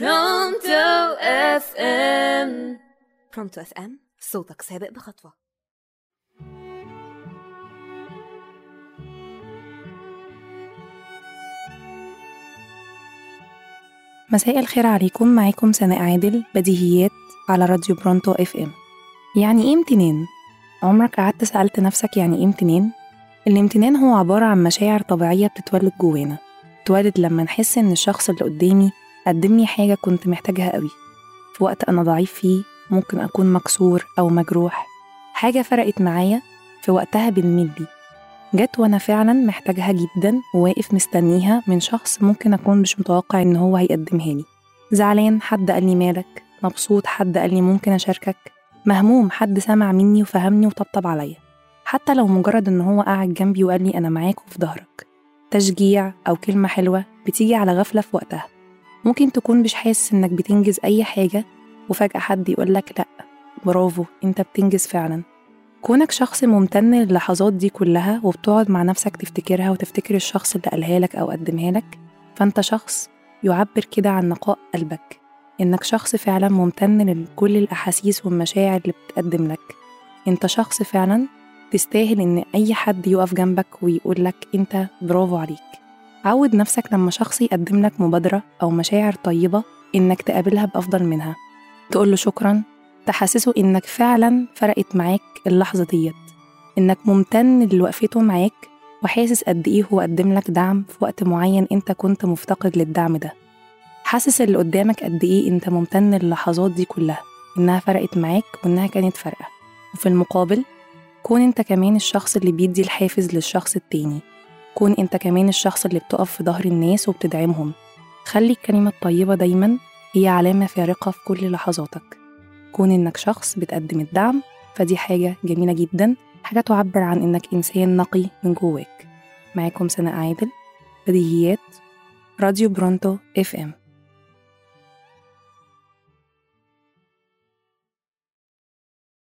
برونتو FM برونتو FM صوتك سابق بخطوة. مساء الخير عليكم. معاكم سناء عادل بديهيات على راديو برونتو FM يعني إيه امتنان؟ عمرك قعدت سألت نفسك يعني إيه امتنان؟ الامتنان هو عبارة عن مشاعر طبيعية بتتولد جوانا. بتتولد لما نحس إن الشخص اللي قدامي قدم لي حاجة كنت محتاجها قوي. في وقت أنا ضعيف فيه ممكن أكون مكسور أو مجروح. حاجة فرقت معايا في وقتها بالملي جت وأنا فعلا محتاجها جدا وواقف مستنيها من شخص ممكن أكون مش متوقع إن هو هيقدمها لي. زعلان حد قال لي مالك. مبسوط حد قال لي ممكن أشاركك. مهموم حد سمع مني وفهمني وطبطب عليا. حتى لو مجرد إن هو قاعد جنبي وقال لي أنا معاك وفي ظهرك. تشجيع أو كلمة حلوة بتيجي على غفلة في وقتها. ممكن تكون مش حاسس إنك بتنجز أي حاجة وفجأة حد يقولك لأ برافو أنت بتنجز فعلا. كونك شخص ممتن للحظات دي كلها وبتقعد مع نفسك تفتكرها وتفتكر الشخص اللي قالها لك أو قدمها لك فأنت شخص يعبر كده عن نقاء قلبك. إنك شخص فعلا ممتن لكل الأحاسيس والمشاعر اللي بتقدم لك. أنت شخص فعلا تستاهل إن أي حد يقف جنبك ويقولك أنت برافو عليك. عود نفسك لما شخص يقدم لك مبادرة أو مشاعر طيبة إنك تقابلها بأفضل منها. تقول له شكرا تحسسه إنك فعلا فرقت معاك اللحظة ديت إنك ممتن لوقفته معاك وحاسس قد إيه هو قدم لك دعم في وقت معين أنت كنت مفتقد للدعم ده. حاسس اللي قدامك قد إيه أنت ممتن للحظات دي كلها إنها فرقت معاك وإنها كانت فارقة. وفي المقابل كون أنت كمان الشخص اللي بيدي الحافز للشخص التاني. كون انت كمان الشخص اللي بتقف في ظهر الناس وبتدعمهم. خلي الكلمة الطيبة دايما هي علامة فارقة في كل لحظاتك. كون انك شخص بتقدم الدعم فدي حاجة جميلة جدا حاجة تعبر عن انك إنسان نقي من جواك. معاكم سناء عادل بديهيات راديو برونتو إف إم.